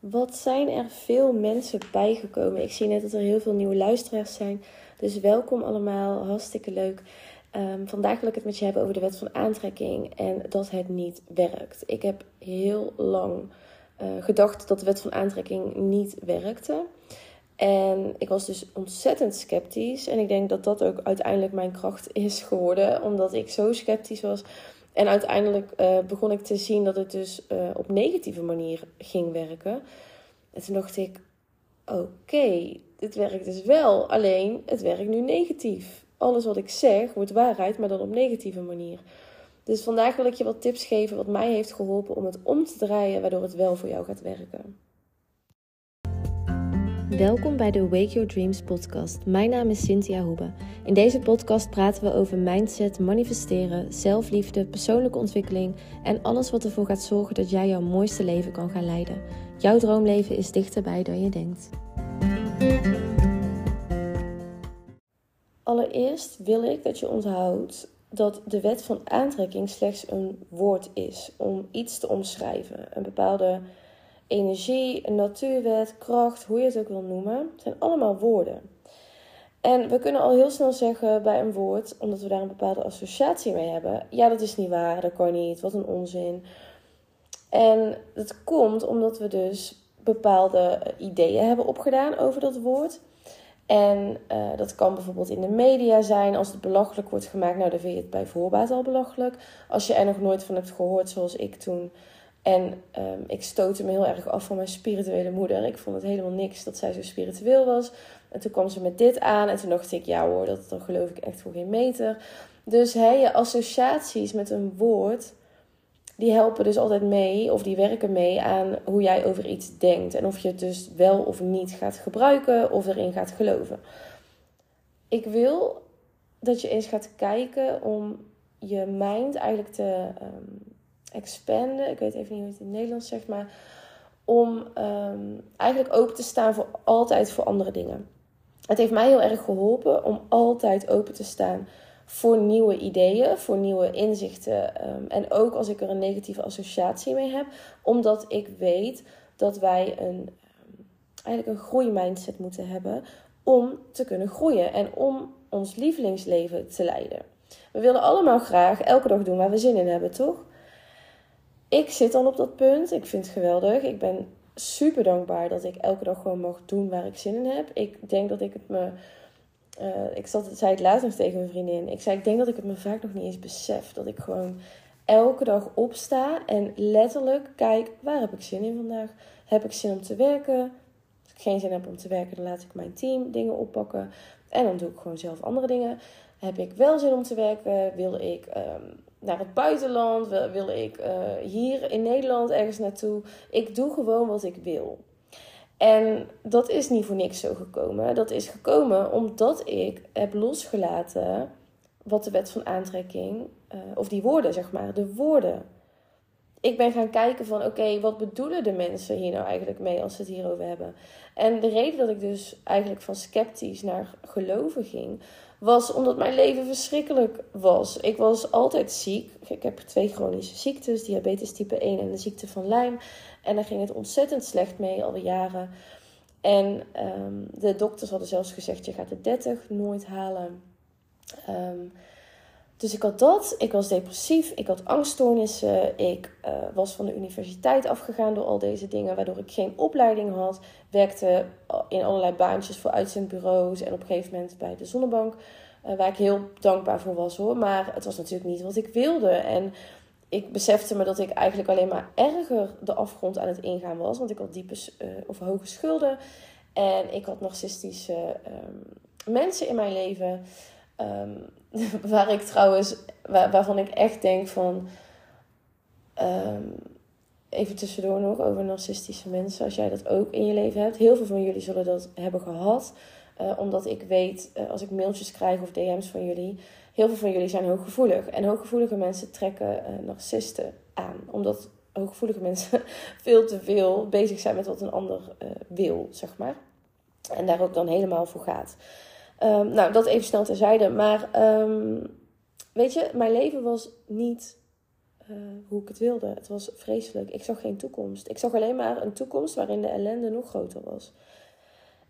Wat zijn er veel mensen bijgekomen? Ik zie net dat er heel veel nieuwe luisteraars zijn. Dus welkom allemaal, hartstikke leuk. Um, vandaag wil ik het met je hebben over de wet van aantrekking en dat het niet werkt. Ik heb heel lang uh, gedacht dat de wet van aantrekking niet werkte. En ik was dus ontzettend sceptisch. En ik denk dat dat ook uiteindelijk mijn kracht is geworden, omdat ik zo sceptisch was. En uiteindelijk uh, begon ik te zien dat het dus uh, op negatieve manier ging werken. En toen dacht ik: oké, dit werkt dus wel, alleen het werkt nu negatief. Alles wat ik zeg wordt waarheid, maar dan op negatieve manier. Dus vandaag wil ik je wat tips geven wat mij heeft geholpen om het om te draaien, waardoor het wel voor jou gaat werken. Welkom bij de Wake Your Dreams podcast. Mijn naam is Cynthia Hoebe. In deze podcast praten we over mindset, manifesteren, zelfliefde, persoonlijke ontwikkeling en alles wat ervoor gaat zorgen dat jij jouw mooiste leven kan gaan leiden. Jouw droomleven is dichterbij dan je denkt. Allereerst wil ik dat je onthoudt dat de wet van aantrekking slechts een woord is om iets te omschrijven. Een bepaalde energie, natuurwet, kracht, hoe je het ook wil noemen. Zijn allemaal woorden. En we kunnen al heel snel zeggen bij een woord, omdat we daar een bepaalde associatie mee hebben: ja, dat is niet waar, dat kan niet, wat een onzin. En dat komt omdat we dus bepaalde ideeën hebben opgedaan over dat woord. En uh, dat kan bijvoorbeeld in de media zijn. Als het belachelijk wordt gemaakt, nou dan vind je het bij voorbaat al belachelijk. Als je er nog nooit van hebt gehoord, zoals ik toen. En um, ik stootte me heel erg af van mijn spirituele moeder. Ik vond het helemaal niks dat zij zo spiritueel was. En toen kwam ze met dit aan. En toen dacht ik, ja hoor, dat, dan geloof ik echt voor geen meter. Dus hè, je associaties met een woord die helpen dus altijd mee, of die werken mee aan hoe jij over iets denkt. En of je het dus wel of niet gaat gebruiken of erin gaat geloven. Ik wil dat je eens gaat kijken om je mind eigenlijk te um, expanden. Ik weet even niet hoe het in het Nederlands zegt, maar om um, eigenlijk open te staan voor altijd voor andere dingen. Het heeft mij heel erg geholpen om altijd open te staan voor nieuwe ideeën, voor nieuwe inzichten. Ehm, en ook als ik er een negatieve associatie mee heb, omdat ik weet dat wij een, um, eigenlijk een groeimindset moeten hebben om te kunnen groeien en om ons lievelingsleven te leiden. We willen allemaal graag elke dag doen waar we zin in hebben, toch? Ik zit dan op dat punt. Ik vind het geweldig. Ik ben super dankbaar dat ik elke dag gewoon mag doen waar ik zin in heb. Ik denk dat ik het me uh, ik zat, zei het laatst nog tegen mijn vriendin. Ik zei, ik denk dat ik het me vaak nog niet eens besef. Dat ik gewoon elke dag opsta en letterlijk kijk, waar heb ik zin in vandaag? Heb ik zin om te werken? Als ik geen zin heb om te werken, dan laat ik mijn team dingen oppakken. En dan doe ik gewoon zelf andere dingen. Heb ik wel zin om te werken? Wil ik um, naar het buitenland? Wil, wil ik uh, hier in Nederland ergens naartoe? Ik doe gewoon wat ik wil. En dat is niet voor niks zo gekomen. Dat is gekomen omdat ik heb losgelaten wat de wet van aantrekking, uh, of die woorden zeg maar, de woorden. Ik ben gaan kijken van oké, wat bedoelen de mensen hier nou eigenlijk mee als ze het hierover hebben? En de reden dat ik dus eigenlijk van sceptisch naar geloven ging, was omdat mijn leven verschrikkelijk was. Ik was altijd ziek. Ik heb twee chronische ziektes, diabetes type 1 en de ziekte van Lyme. En daar ging het ontzettend slecht mee, al jaren. En um, de dokters hadden zelfs gezegd: je gaat de 30 nooit halen. Um, dus ik had dat, ik was depressief, ik had angststoornissen, ik uh, was van de universiteit afgegaan door al deze dingen, waardoor ik geen opleiding had. Werkte in allerlei baantjes voor uitzendbureaus en op een gegeven moment bij de zonnebank, uh, waar ik heel dankbaar voor was hoor. Maar het was natuurlijk niet wat ik wilde. En ik besefte me dat ik eigenlijk alleen maar erger de afgrond aan het ingaan was. Want ik had diepe of hoge schulden. En ik had narcistische um, mensen in mijn leven. Um, waar ik trouwens, waar, waarvan ik echt denk van. Um, even tussendoor nog over narcistische mensen. Als jij dat ook in je leven hebt. Heel veel van jullie zullen dat hebben gehad. Uh, omdat ik weet, uh, als ik mailtjes krijg of DM's van jullie heel veel van jullie zijn hooggevoelig. En hooggevoelige mensen trekken uh, narcisten aan. Omdat hooggevoelige mensen veel te veel bezig zijn met wat een ander wil, zeg maar. En daar ook dan helemaal voor gaat. Um, nou, dat even snel terzijde. Maar um, weet je, mijn leven was niet uh, hoe ik het wilde. Het was vreselijk. Ik zag geen toekomst. Ik zag alleen maar een toekomst waarin de ellende nog groter was.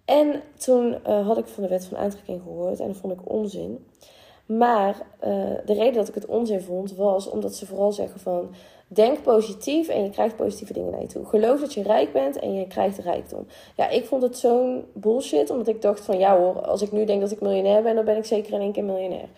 En toen eh, had ik van de wet van aantrekking gehoord en dat vond ik onzin. Maar uh, de reden dat ik het onzin vond was omdat ze vooral zeggen van denk positief en je krijgt positieve dingen naar je toe. Geloof dat je rijk bent en je krijgt rijkdom. Ja, ik vond het zo'n bullshit omdat ik dacht van ja hoor, als ik nu denk dat ik miljonair ben, dan ben ik zeker in één keer miljonair.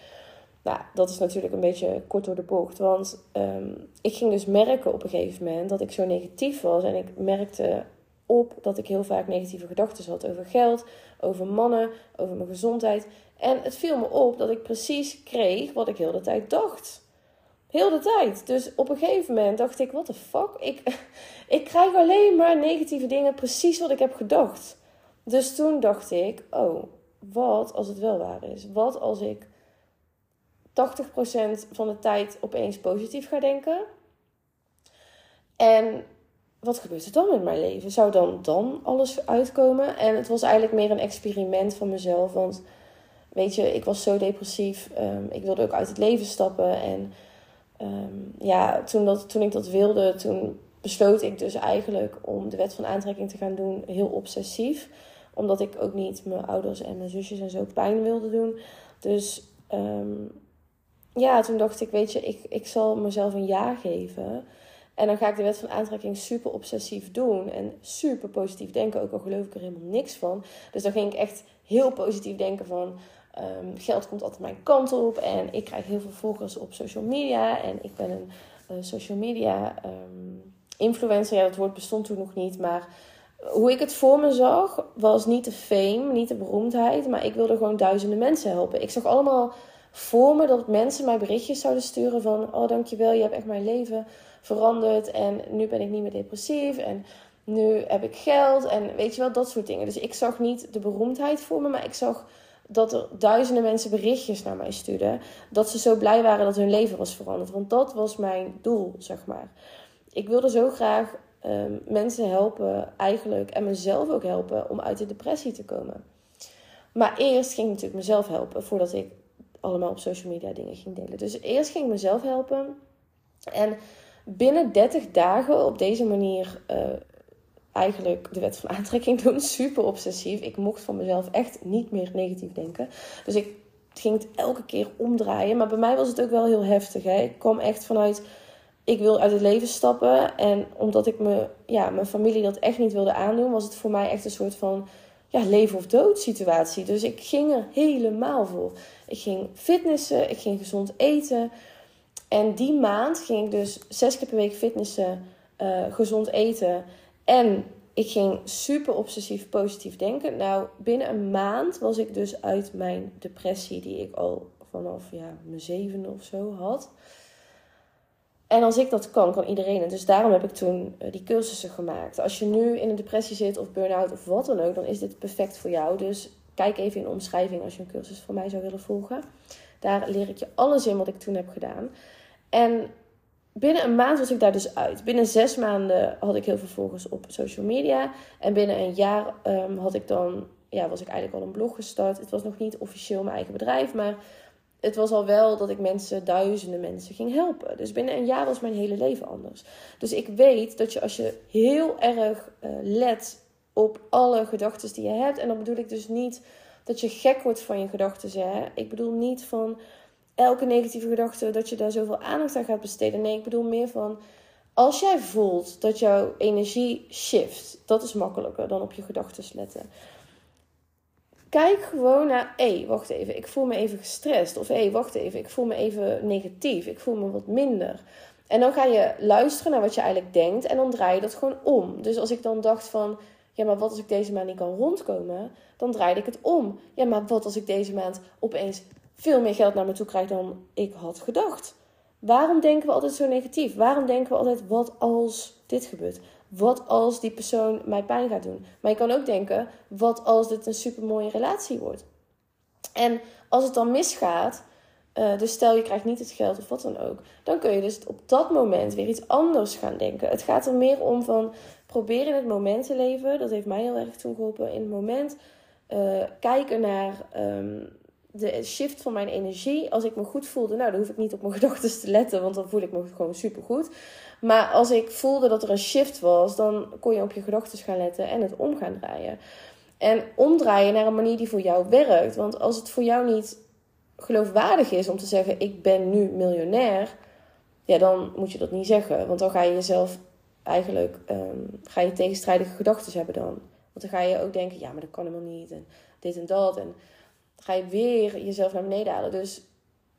Nou, dat is natuurlijk een beetje kort door de bocht. Want um, ik ging dus merken op een gegeven moment dat ik zo negatief was. En ik merkte op dat ik heel vaak negatieve gedachten had over geld, over mannen, over mijn gezondheid. En het viel me op dat ik precies kreeg wat ik heel de tijd dacht. Heel de tijd. Dus op een gegeven moment dacht ik: what the fuck? Ik, ik krijg alleen maar negatieve dingen, precies wat ik heb gedacht. Dus toen dacht ik: oh, wat als het wel waar is? Wat als ik 80% van de tijd opeens positief ga denken? En wat gebeurt er dan met mijn leven? Zou dan dan alles uitkomen? En het was eigenlijk meer een experiment van mezelf. Want weet je, ik was zo depressief. Um, ik wilde ook uit het leven stappen. En um, ja, toen, dat, toen ik dat wilde, toen besloot ik dus eigenlijk om de wet van aantrekking te gaan doen. Heel obsessief. Omdat ik ook niet mijn ouders en mijn zusjes en zo pijn wilde doen. Dus um, ja, toen dacht ik, weet je, ik, ik zal mezelf een jaar geven. En dan ga ik de wet van aantrekking super obsessief doen. En super positief denken, ook al geloof ik er helemaal niks van. Dus dan ging ik echt heel positief denken van... Um, geld komt altijd mijn kant op. En ik krijg heel veel volgers op social media. En ik ben een uh, social media um, influencer. Ja, dat woord bestond toen nog niet. Maar hoe ik het voor me zag, was niet de fame, niet de beroemdheid. Maar ik wilde gewoon duizenden mensen helpen. Ik zag allemaal voor me dat mensen mij berichtjes zouden sturen van... Oh, dankjewel, je hebt echt mijn leven veranderd. En nu ben ik niet meer depressief. En nu heb ik geld. En weet je wel, dat soort dingen. Dus ik zag niet de beroemdheid voor me, maar ik zag dat er duizenden mensen berichtjes naar mij stuurden. Dat ze zo blij waren dat hun leven was veranderd. Want dat was mijn doel, zeg maar. Ik wilde zo graag um, mensen helpen, eigenlijk. En mezelf ook helpen om uit de depressie te komen. Maar eerst ging ik natuurlijk mezelf helpen voordat ik allemaal op social media dingen ging delen. Dus eerst ging ik mezelf helpen. En binnen 30 dagen op deze manier uh, eigenlijk de wet van aantrekking doen. Super obsessief. Ik mocht van mezelf echt niet meer negatief denken. Dus ik ging het elke keer omdraaien. Maar bij mij was het ook wel heel heftig. Hè? Ik kwam echt vanuit. Ik wil uit het leven stappen. En omdat ik me, ja, mijn familie dat echt niet wilde aandoen, was het voor mij echt een soort van ja, leven of dood situatie. Dus ik ging er helemaal voor. Ik ging fitnessen, ik ging gezond eten. En die maand ging ik dus zes keer per week fitnessen, uh, gezond eten. En ik ging super obsessief positief denken. Nou, binnen een maand was ik dus uit mijn depressie, die ik al vanaf ja, mijn zevende of zo had. En als ik dat kan, kan iedereen. En dus daarom heb ik toen uh, die cursussen gemaakt. Als je nu in een depressie zit of burn-out of wat dan ook, dan is dit perfect voor jou. Dus kijk even in de omschrijving als je een cursus van mij zou willen volgen. Daar leer ik je alles in wat ik toen heb gedaan. En binnen een maand was ik daar dus uit. Binnen zes maanden had ik heel veel volgers op social media. En binnen een jaar um, had ik dan, ja, was ik eigenlijk al een blog gestart. Het was nog niet officieel mijn eigen bedrijf, maar het was al wel dat ik mensen, duizenden mensen ging helpen. Dus binnen een jaar was mijn hele leven anders. Dus ik weet dat je als je heel erg uh, let op alle gedachten die je hebt. En dan bedoel ik dus niet dat je gek wordt van je gedachten. Ik bedoel niet van elke negatieve gedachte dat je daar zoveel aandacht aan gaat besteden. Nee, ik bedoel meer van als jij voelt dat jouw energie shift, dat is makkelijker dan op je gedachten letten. Kijk gewoon naar, hé, wacht even, ik voel me even gestrest. Of hé, wacht even, ik voel me even negatief. Ik voel me wat minder. En dan ga je luisteren naar wat je eigenlijk denkt en dan draai je dat gewoon om. Dus als ik dan dacht van, ja, maar wat als ik deze maand niet kan rondkomen? Dan draaide ik het om. Ja, maar wat als ik deze maand opeens veel meer geld naar me toe krijg dan ik had gedacht? Waarom denken we altijd zo negatief? Waarom denken we altijd, wat als dit gebeurt? Wat als die persoon mij pijn gaat doen? Maar je kan ook denken, wat als dit een super mooie relatie wordt? En als het dan misgaat, uh, dus stel je krijgt niet het geld of wat dan ook, dan kun je dus op dat moment weer iets anders gaan denken. Het gaat er meer om van probeer in het moment te leven. Dat heeft mij heel erg toen geholpen. In het moment uh, kijken naar um, de shift van mijn energie. Als ik me goed voelde, nou, dan hoef ik niet op mijn gedachten te letten, want dan voel ik me gewoon super goed. Maar als ik voelde dat er een shift was, dan kon je op je gedachten gaan letten en het om gaan draaien. En omdraaien naar een manier die voor jou werkt. Want als het voor jou niet geloofwaardig is om te zeggen: Ik ben nu miljonair, ja, dan moet je dat niet zeggen. Want dan ga je jezelf eigenlijk um, ga je tegenstrijdige gedachten hebben dan. Want dan ga je ook denken: Ja, maar dat kan helemaal niet. En dit en dat. En ga je weer jezelf naar beneden halen. Dus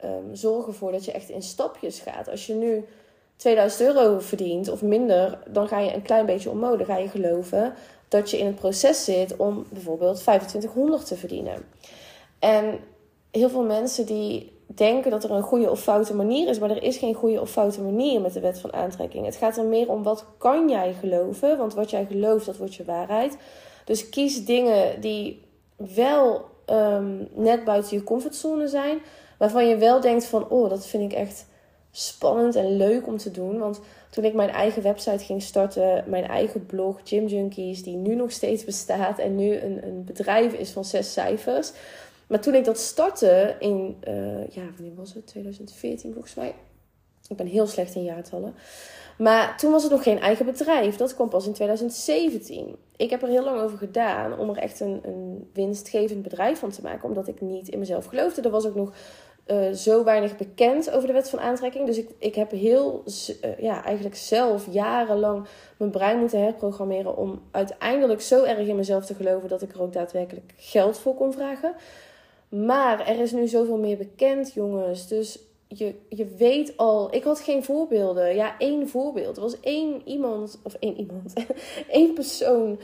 um, zorg ervoor dat je echt in stapjes gaat. Als je nu 2000 euro verdient of minder, dan ga je een klein beetje omhoog. Ga je geloven dat je in het proces zit om bijvoorbeeld 2500 te verdienen. En heel veel mensen die denken dat er een goede of foute manier is, maar er is geen goede of foute manier met de wet van aantrekking. Het gaat er meer om wat kan jij geloven, want wat jij gelooft, dat wordt je waarheid. Dus kies dingen die wel ehm, net buiten je comfortzone zijn, waarvan je wel denkt van, oh, dat vind ik echt spannend en leuk om te doen. Want toen ik mijn eigen website ging starten, mijn eigen blog Gym Junkies, die nu nog steeds bestaat en nu een, een bedrijf is van zes cijfers. Maar toen ik dat startte in, uh, ja, wanneer was het? 2014 volgens mij. Ik ben heel slecht in jaartallen. Maar toen was het nog geen eigen bedrijf. Dat kwam pas in 2017. Ik heb er heel lang over gedaan om er echt een, een winstgevend bedrijf van te maken. Omdat ik niet in mezelf geloofde. Er was ook nog uh, zo weinig bekend over de wet van aantrekking. Dus ik, ik heb heel, uh, ja, eigenlijk zelf jarenlang mijn brein moeten herprogrammeren. om uiteindelijk zo erg in mezelf te geloven dat ik er ook daadwerkelijk geld voor kon vragen. Maar er is nu zoveel meer bekend, jongens. Dus je, je weet al. Ik had geen voorbeelden. Ja, één voorbeeld. Er was één iemand, of één iemand, één persoon.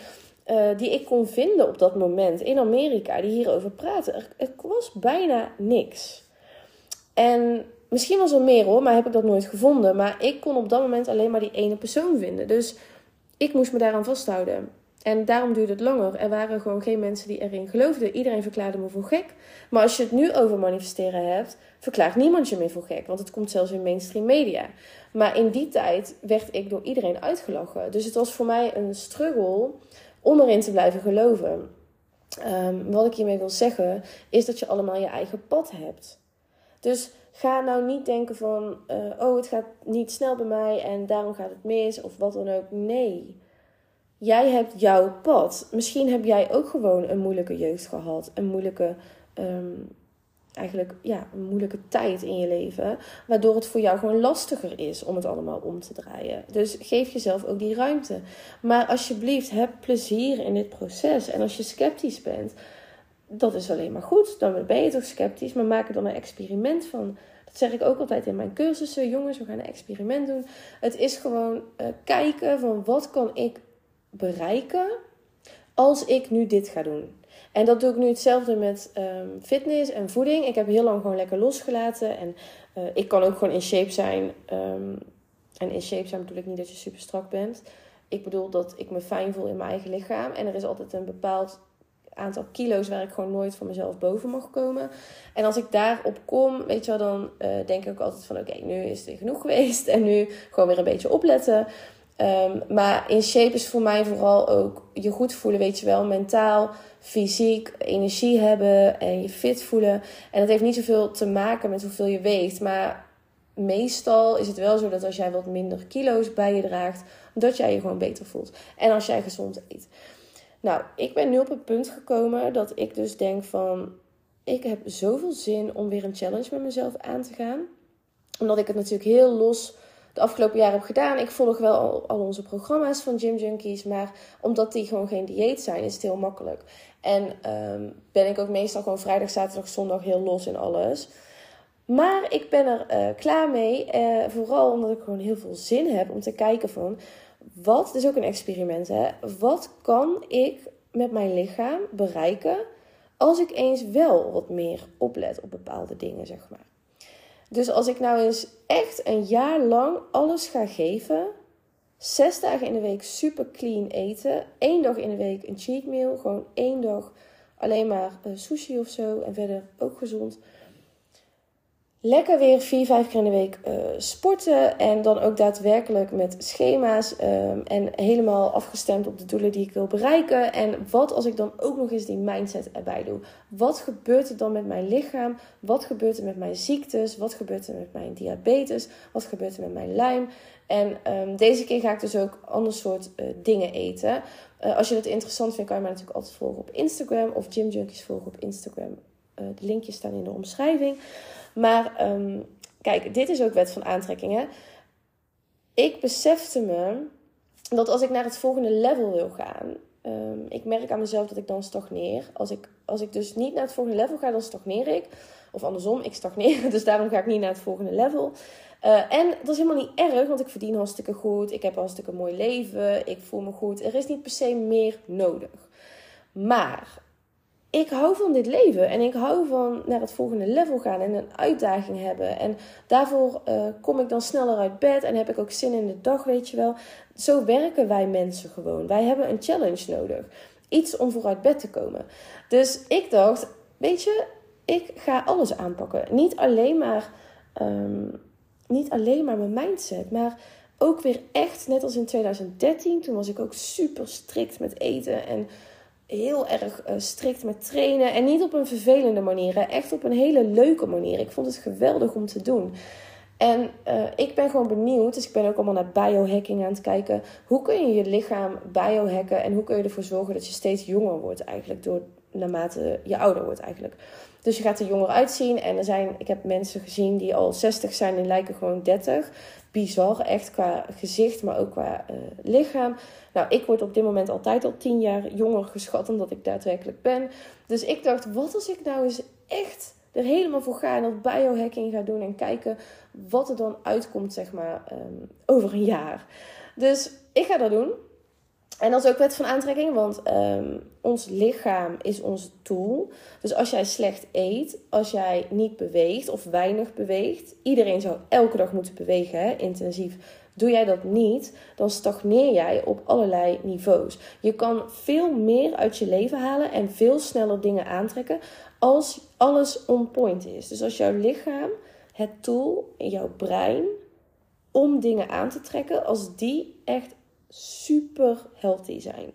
Uh, die ik kon vinden op dat moment in Amerika, die hierover praatte. Er, er was bijna niks. En misschien was er meer hoor, maar heb ik dat nooit gevonden. Maar ik kon op dat moment alleen maar die ene persoon vinden. Dus ik moest me daaraan vasthouden. En daarom duurde het langer. Er waren gewoon geen mensen die erin geloofden. Iedereen verklaarde me voor gek. Maar als je het nu over manifesteren hebt, verklaart niemand je meer voor gek. Want het komt zelfs in mainstream media. Maar in die tijd werd ik door iedereen uitgelachen. Dus het was voor mij een struggle om erin te blijven geloven. Um, wat ik hiermee wil zeggen, is dat je allemaal je eigen pad hebt. Dus ga nou niet denken van, uh, oh het gaat niet snel bij mij en daarom gaat het mis of wat dan ook. Nee. Jij hebt jouw pad. Misschien heb jij ook gewoon een moeilijke jeugd gehad. Een moeilijke, um, eigenlijk, ja, een moeilijke tijd in je leven. Waardoor het voor jou gewoon lastiger is om het allemaal om te draaien. Dus geef jezelf ook die ruimte. Maar alsjeblieft, heb plezier in dit proces. En als je sceptisch bent, dat is alleen maar goed. Dan ben je toch sceptisch, maar maak er dan een experiment van. Dat zeg ik ook altijd in mijn cursussen. Jongens, we gaan een experiment doen. Het is gewoon uh, kijken van wat kan ik bereiken als ik nu dit ga doen. En dat doe ik nu hetzelfde met um, fitness en voeding. Ik heb heel lang gewoon lekker losgelaten. En uh, ik kan ook gewoon in shape zijn. Um, en in shape zijn bedoel ik niet dat je super strak bent. Ik bedoel dat ik me fijn voel in mijn eigen lichaam. En er is altijd een bepaald aantal kilo's waar ik gewoon nooit van mezelf boven mag komen. En als ik daarop kom, weet je wel, dan uh, denk ik ook altijd van oké, nu is het genoeg geweest. En nu gewoon weer een beetje opletten. Um, maar in shape is voor mij vooral ook je goed voelen, weet je wel, mentaal, fysiek, energie hebben en je fit voelen. En dat heeft niet zoveel te maken met hoeveel je weegt, maar meestal is het wel zo dat als jij wat minder kilo's bij je draagt, dat jij je gewoon beter voelt. En als jij gezond eet. Nou, ik ben nu op het punt gekomen dat ik dus denk van... Ik heb zoveel zin om weer een challenge met mezelf aan te gaan. Omdat ik het natuurlijk heel los de afgelopen jaren heb gedaan. Ik volg wel al, al onze programma's van Gym Junkies. Maar omdat die gewoon geen dieet zijn, is het heel makkelijk. En um, ben ik ook meestal gewoon vrijdag, zaterdag, zondag heel los in alles. Maar ik ben er uh, klaar mee. Uh, vooral omdat ik gewoon heel veel zin heb om te kijken van wat, is ook een experiment, hè? Wat kan ik met mijn lichaam bereiken als ik eens wel wat meer oplet op bepaalde dingen, zeg maar. Dus als ik nou eens echt een jaar lang alles ga geven, zes dagen in de week super clean eten, één dag in de week een cheat meal, gewoon één dag alleen maar uh, sushi of zo en verder ook gezond. Lekker weer vier, vijf keer in de week uh, sporten. En dan ook daadwerkelijk met schema's. Um, en helemaal afgestemd op de doelen die ik wil bereiken. En wat als ik dan ook nog eens die mindset erbij doe? Wat gebeurt er dan met mijn lichaam? Wat gebeurt er met mijn ziektes? Wat gebeurt er met mijn diabetes? Wat gebeurt er met mijn lijm? En um, deze keer ga ik dus ook ander soort uh, dingen eten. Uh, als je het interessant vindt, kan je mij natuurlijk altijd volgen op Instagram. Of Gym Junkies volgen op Instagram. de linkjes staan in de omschrijving. Maar um, kijk, dit is ook wet van aantrekking. Hè? Ik besefte me dat als ik naar het volgende level wil gaan, um, ik merk aan mezelf dat ik dan stagneer. Als ik, als ik dus niet naar het volgende level ga, dan stagneer ik. Of andersom, ik stagneer. Dus daarom ga ik niet naar het volgende level. Uh, en dat is helemaal niet erg, want ik verdien hartstikke goed. Ik heb hartstikke mooi leven. Ik voel me goed. Er is niet per se meer nodig. Maar ik hou van dit leven en ik hou van naar het volgende level gaan en een uitdaging hebben. En daarvoor uh, kom ik dan sneller uit bed en heb ik ook zin in de dag, weet je wel. Zo werken wij mensen gewoon. Wij hebben een challenge nodig. Iets om vooruit bed te komen. Dus ik dacht, weet je, ik ga alles aanpakken. Niet alleen maar, um, niet alleen maar mijn mindset, maar ook weer echt, net als in 2013. Toen was ik ook super strikt met eten en heel erg uh, strikt met trainen. En niet op een vervelende manier. Echt op een hele leuke manier. Ik vond het geweldig om te doen. En uh, ik ben gewoon benieuwd. Dus ik ben ook allemaal naar biohacking aan het kijken. Hoe kun je je lichaam biohacken? En hoe kun je ervoor zorgen dat je steeds jonger wordt eigenlijk. Door, naarmate je ouder wordt eigenlijk. Dus je gaat er jonger uitzien. En er zijn, ik heb mensen gezien die al 60 zijn en lijken gewoon 30 bizar. Echt qua gezicht, maar ook qua uh, lichaam. Nou, ik word op dit moment altijd al tien jaar jonger geschat dan dat ik daadwerkelijk ben. Dus ik dacht, wat als ik nou eens echt er helemaal voor ga en dat biohacking ga doen en kijken wat er dan uitkomt, zeg maar, um, over een jaar. Dus ik ga dat doen. En dat is ook wet van aantrekking, want um, ons lichaam is ons tool. Dus als jij slecht eet, als jij niet beweegt of weinig beweegt, iedereen zou elke dag moeten bewegen, hè, intensief. Doe jij dat niet, dan stagneer jij op allerlei niveaus. Je kan veel meer uit je leven halen en veel sneller dingen aantrekken als alles on point is. Dus als jouw lichaam het tool jouw brein om dingen aan te trekken, als die echt super healthy zijn.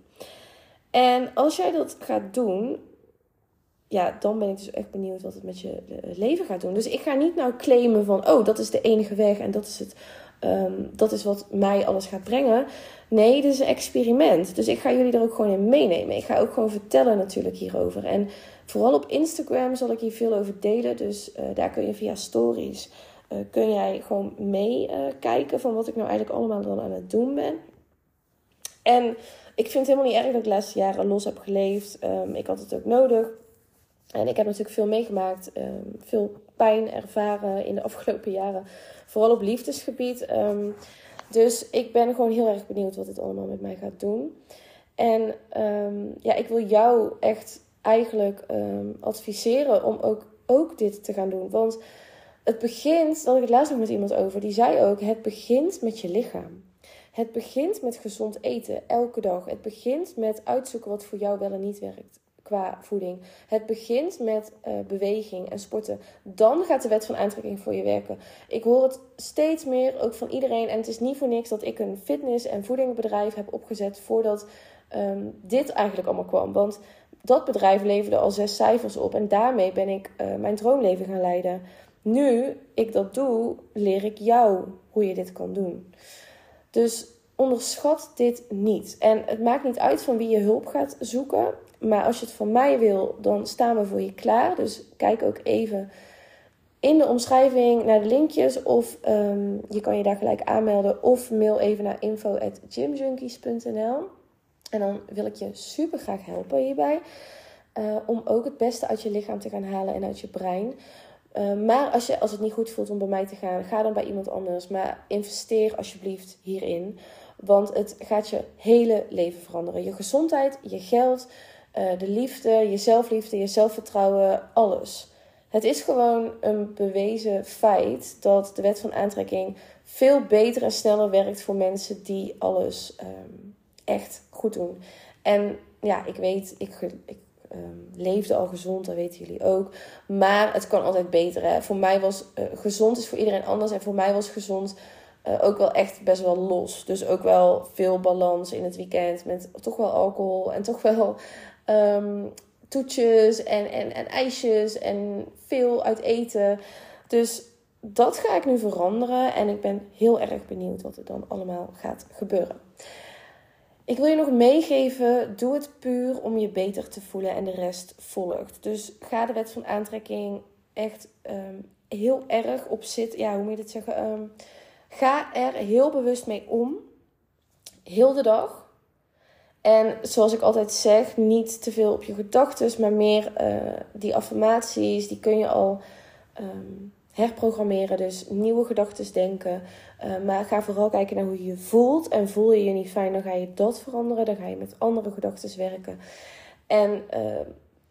En als jij dat gaat doen, ja, dan ben ik dus echt benieuwd wat het met je eh, leven gaat doen. Dus ik ga niet nou claimen van, oh, dat is de enige weg en dat is het. Um, dat is wat mij alles gaat brengen. Nee, dit is een experiment. Dus ik ga jullie er ook gewoon in meenemen. Ik ga ook gewoon vertellen natuurlijk hierover. En vooral op Instagram zal ik hier veel over delen. Dus uh, daar kun je via stories, uh, kun jij gewoon meekijken van wat ik nou eigenlijk allemaal dan aan het doen ben. En ik vind het helemaal niet erg dat ik de laatste jaren los heb geleefd. Um, ik had het ook nodig. En ik heb natuurlijk veel meegemaakt, um, veel pijn ervaren in de afgelopen jaren. Vooral op liefdesgebied. Um, dus ik ben gewoon heel erg benieuwd wat dit allemaal met mij gaat doen. En ja, ik wil jou echt eigenlijk adviseren om ook, ook dit te gaan doen. Want het begint, dat ik het laatst nog met iemand over, die zei ook: het begint met je lichaam. Het begint met gezond eten, elke dag. Het begint met uitzoeken wat voor jou wel en niet werkt qua voeding. Het begint met uh, beweging en sporten. Dan gaat de wet van aantrekking voor je werken. Ik hoor het steeds meer, ook van iedereen. En het is niet voor niks dat ik een fitness- en voedingbedrijf heb opgezet voordat um, dit eigenlijk allemaal kwam. Want dat bedrijf leverde al zes cijfers op. En daarmee ben ik uh, mijn droomleven gaan leiden. Nu ik dat doe, leer ik jou hoe je dit kan doen. Dus onderschat dit niet. En het maakt niet uit van wie je hulp gaat zoeken. Maar als je het van mij wil, dan staan we voor je klaar. Dus kijk ook even in de omschrijving naar de linkjes. Of um, je kan je daar gelijk aanmelden. Of mail even naar info.gymjunkies.nl En dan wil ik je super graag helpen hierbij. Uh, om ook het beste uit je lichaam te gaan halen en uit je brein. Uh, maar als, je, als het niet goed voelt om bij mij te gaan, ga dan bij iemand anders. Maar investeer alsjeblieft hierin. Want het gaat je hele leven veranderen. Je gezondheid, je geld, uh, de liefde, je zelfliefde, je zelfvertrouwen, alles. Het is gewoon een bewezen feit dat de wet van aantrekking veel beter en sneller werkt voor mensen die alles um, echt goed doen. En ja, ik weet, ik um, leefde al gezond, dat weten jullie ook. Maar het kan altijd beter. Hè? Voor mij was uh, gezond is voor iedereen anders. En voor mij was gezond uh, ook wel echt best wel los. Dus ook wel veel balans in het weekend. Met toch wel alcohol en toch wel um, toetjes en, en, en ijsjes en veel uit eten. Dus dat ga ik nu veranderen. En ik ben heel erg benieuwd wat er dan allemaal gaat gebeuren. Ik wil je nog meegeven, doe het puur om je beter te voelen en de rest volgt. Dus ga de wet van aantrekking echt um, heel erg op zitten. Ja, hoe moet je dit zeggen? Um, ga er heel bewust mee om. Heel de dag. En zoals ik altijd zeg, niet te veel op je gedachten, maar meer uh, die affirmaties, die kun je al um, herprogrammeren. Dus nieuwe gedachten denken. Uh, maar ga vooral kijken naar hoe je je voelt. En voel je je niet fijn, dan ga je dat veranderen. Dan ga je met andere gedachten werken. En uh,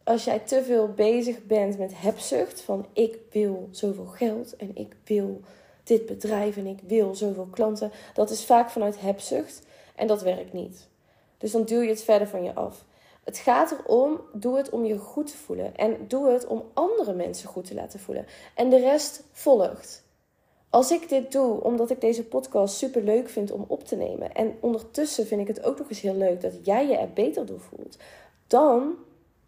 als jij te veel bezig bent met hebzucht, van ik wil zoveel geld en ik wil dit bedrijf en ik wil zoveel klanten, dat is vaak vanuit hebzucht en dat werkt niet. Dus dan duw je het verder van je af. Het gaat erom, doe het om je goed te voelen. En doe het om andere mensen goed te laten voelen. En de rest volgt. Als ik dit doe omdat ik deze podcast super leuk vind om op te nemen. En ondertussen vind ik het ook nog eens heel leuk dat jij je er beter door voelt. Dan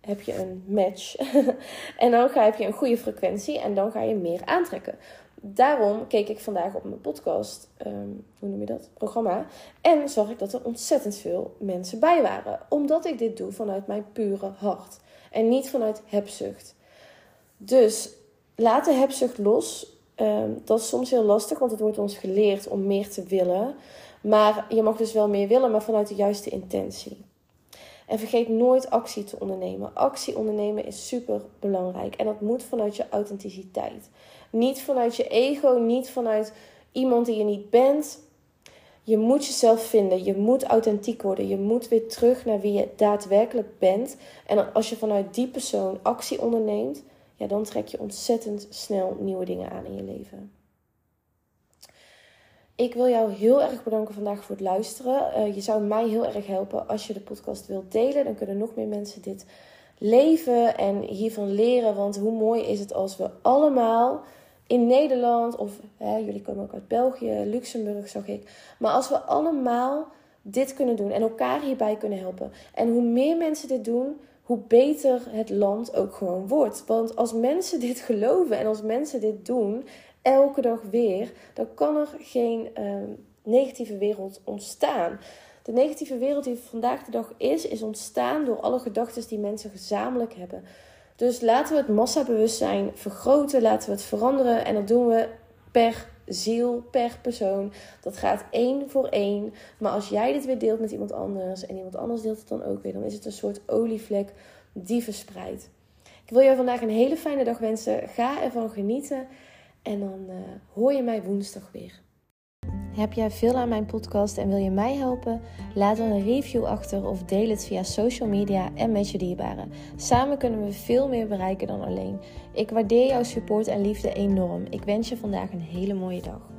heb je een match. en dan ga, heb je een goede frequentie en dan ga je meer aantrekken daarom keek ik vandaag op mijn podcast, ehm, hoe noem je dat? Programma. En zag ik dat er ontzettend veel mensen bij waren. Omdat ik dit doe vanuit mijn pure hart. En niet vanuit hebzucht. Dus laat de hebzucht los. Ehm, dat is soms heel lastig, want het wordt ons geleerd om meer te willen. Maar je mag dus wel meer willen, maar vanuit de juiste intentie. En vergeet nooit actie te ondernemen. Actie ondernemen is super belangrijk. En dat moet vanuit je authenticiteit. Niet vanuit je ego, niet vanuit iemand die je niet bent. Je moet jezelf vinden. Je moet authentiek worden. Je moet weer terug naar wie je daadwerkelijk bent. En als je vanuit die persoon actie onderneemt, ja, dan trek je ontzettend snel nieuwe dingen aan in je leven. Ik wil jou heel erg bedanken vandaag voor het luisteren. Uh, je zou mij heel erg helpen als je de podcast wilt delen. Dan kunnen nog meer mensen dit leven en hiervan leren. Want hoe mooi is het als we allemaal in Nederland, of hè, jullie komen ook uit België, Luxemburg zag ik. Maar als we allemaal dit kunnen doen en elkaar hierbij kunnen helpen. En hoe meer mensen dit doen, hoe beter het land ook gewoon wordt. Want als mensen dit geloven en als mensen dit doen, elke dag weer, dan kan er geen uh, negatieve wereld ontstaan. De negatieve wereld die vandaag de dag is, is ontstaan door alle gedachten die mensen gezamenlijk hebben. Dus laten we het massabewustzijn vergroten, laten we het veranderen. En dat doen we per ziel, per persoon. Dat gaat één voor één. Maar als jij dit weer deelt met iemand anders en iemand anders deelt het dan ook weer, dan is het een soort olievlek die verspreidt. Ik wil jou vandaag een hele fijne dag wensen. Ga ervan genieten. En dan uh, hoor je mij woensdag weer. Heb jij veel aan mijn podcast en wil je mij helpen? Laat dan een review achter of deel het via social media en met je dierbaren. Samen kunnen we veel meer bereiken dan alleen. Ik waardeer jouw support en liefde enorm. Ik wens je vandaag een hele mooie dag.